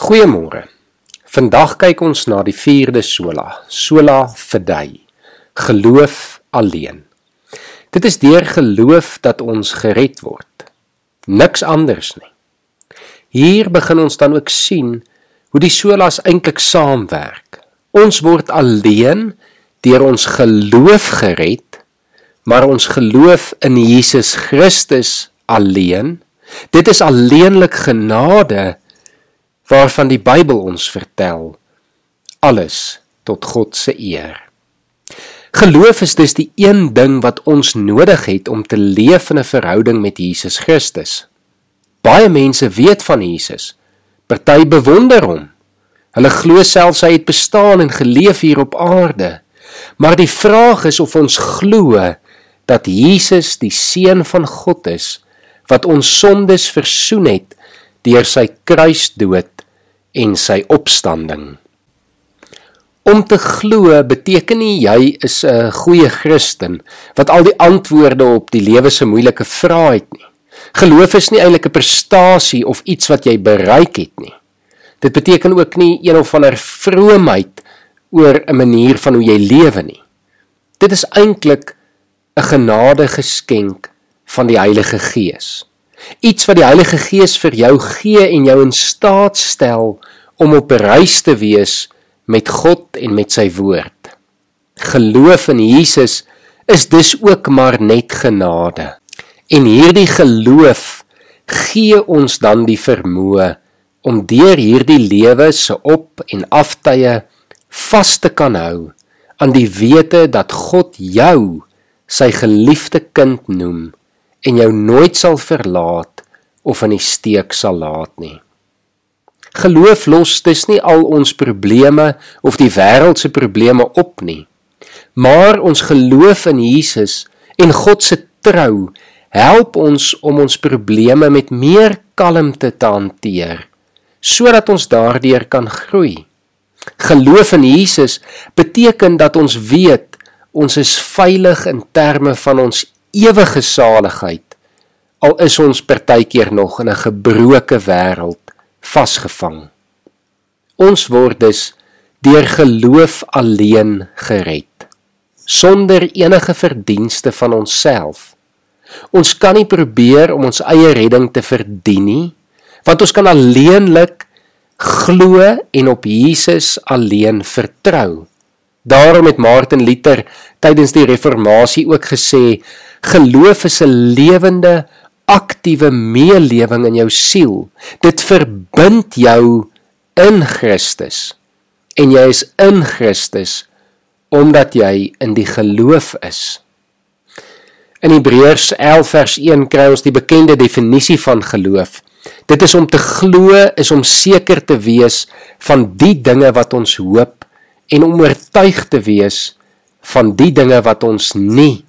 Goeiemôre. Vandag kyk ons na die 4de sola, sola fidei. Geloof alleen. Dit is deur geloof dat ons gered word. Niks anders nie. Hier begin ons dan ook sien hoe die solas eintlik saamwerk. Ons word alleen deur ons geloof gered, maar ons geloof in Jesus Christus alleen. Dit is alleenlik genade waarvan die Bybel ons vertel alles tot God se eer. Geloof is dus die een ding wat ons nodig het om te leef in 'n verhouding met Jesus Christus. Baie mense weet van Jesus. Party bewonder hom. Hulle glo selfs hy het bestaan en geleef hier op aarde. Maar die vraag is of ons glo dat Jesus die seun van God is wat ons sondes versoen het deur sy kruisdood en sy opstanding. Om te glo beteken nie jy is 'n goeie Christen wat al die antwoorde op die lewe se moeilike vrae het nie. Geloof is nie eintlik 'n prestasie of iets wat jy bereik het nie. Dit beteken ook nie een of ander vroomheid oor 'n manier van hoe jy lewe nie. Dit is eintlik 'n genade geskenk van die Heilige Gees. Iets wat die Heilige Gees vir jou gee en jou in staat stel om op reis te wees met God en met sy woord. Geloof in Jesus is dus ook maar net genade. En hierdie geloof gee ons dan die vermoë om deur hierdie lewe se op en aftye vas te kan hou aan die wete dat God jou sy geliefde kind noem en jou nooit sal verlaat of in die steek sal laat nie. Geloof los dis nie al ons probleme of die wêreld se probleme op nie. Maar ons geloof in Jesus en God se trou help ons om ons probleme met meer kalmte te hanteer sodat ons daardeur kan groei. Geloof in Jesus beteken dat ons weet ons is veilig in terme van ons ewige saligheid al is ons partykeer nog in 'n gebroke wêreld vasgevang. Ons word dus deur geloof alleen gered sonder enige verdienste van onsself. Ons kan nie probeer om ons eie redding te verdien nie, want ons kan alleenlik glo en op Jesus alleen vertrou. Daarom het Martin Luther tydens die reformatie ook gesê Geloof is 'n lewende, aktiewe meelewing in jou siel. Dit verbind jou in Christus. En jy is in Christus omdat jy in die geloof is. In Hebreërs 11 vers 1 kry ons die bekende definisie van geloof. Dit is om te glo is om seker te wees van die dinge wat ons hoop en om oortuig te wees van die dinge wat ons nie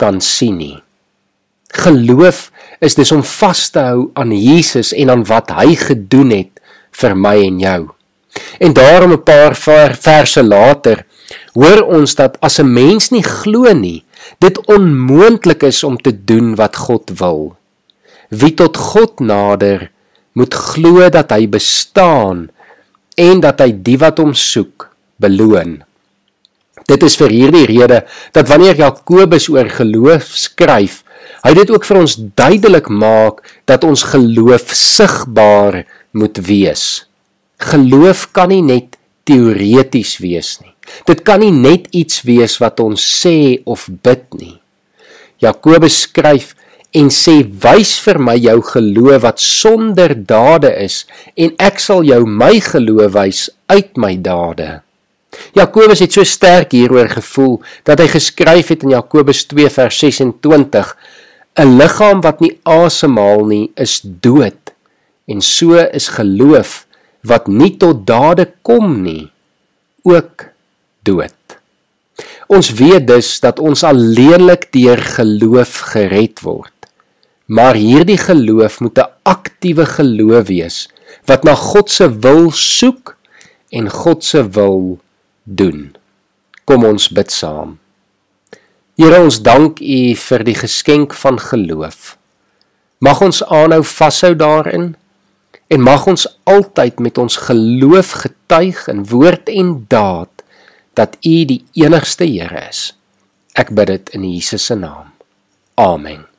kan sien nie. Geloof is dis om vas te hou aan Jesus en aan wat hy gedoen het vir my en jou. En daarom 'n paar verse later hoor ons dat as 'n mens nie glo nie, dit onmoontlik is om te doen wat God wil. Wie tot God nader, moet glo dat hy bestaan en dat hy die wat hom soek beloon. Dit is vir hierdie rede dat wanneer Jakobus oor geloof skryf, hy dit ook vir ons duidelik maak dat ons geloof sigbaar moet wees. Geloof kan nie net teoreties wees nie. Dit kan nie net iets wees wat ons sê of bid nie. Jakobus skryf en sê wys vir my jou geloof wat sonder dade is en ek sal jou my geloof wys uit my dade. Jakobus het so sterk hieroor gevoel dat hy geskryf het in Jakobus 2 vers 26: 'n liggaam wat nie asemhaal nie is dood en so is geloof wat nie tot dade kom nie ook dood. Ons weet dus dat ons alleenlik deur geloof gered word. Maar hierdie geloof moet 'n aktiewe geloof wees wat na God se wil soek en God se wil doen. Kom ons bid saam. Here ons dank U vir die geskenk van geloof. Mag ons aanhou vashou daarin En mag ons altyd met ons geloof getuig in woord en daad dat U die enigste Here is. Ek bid dit in Jesus se naam. Amen.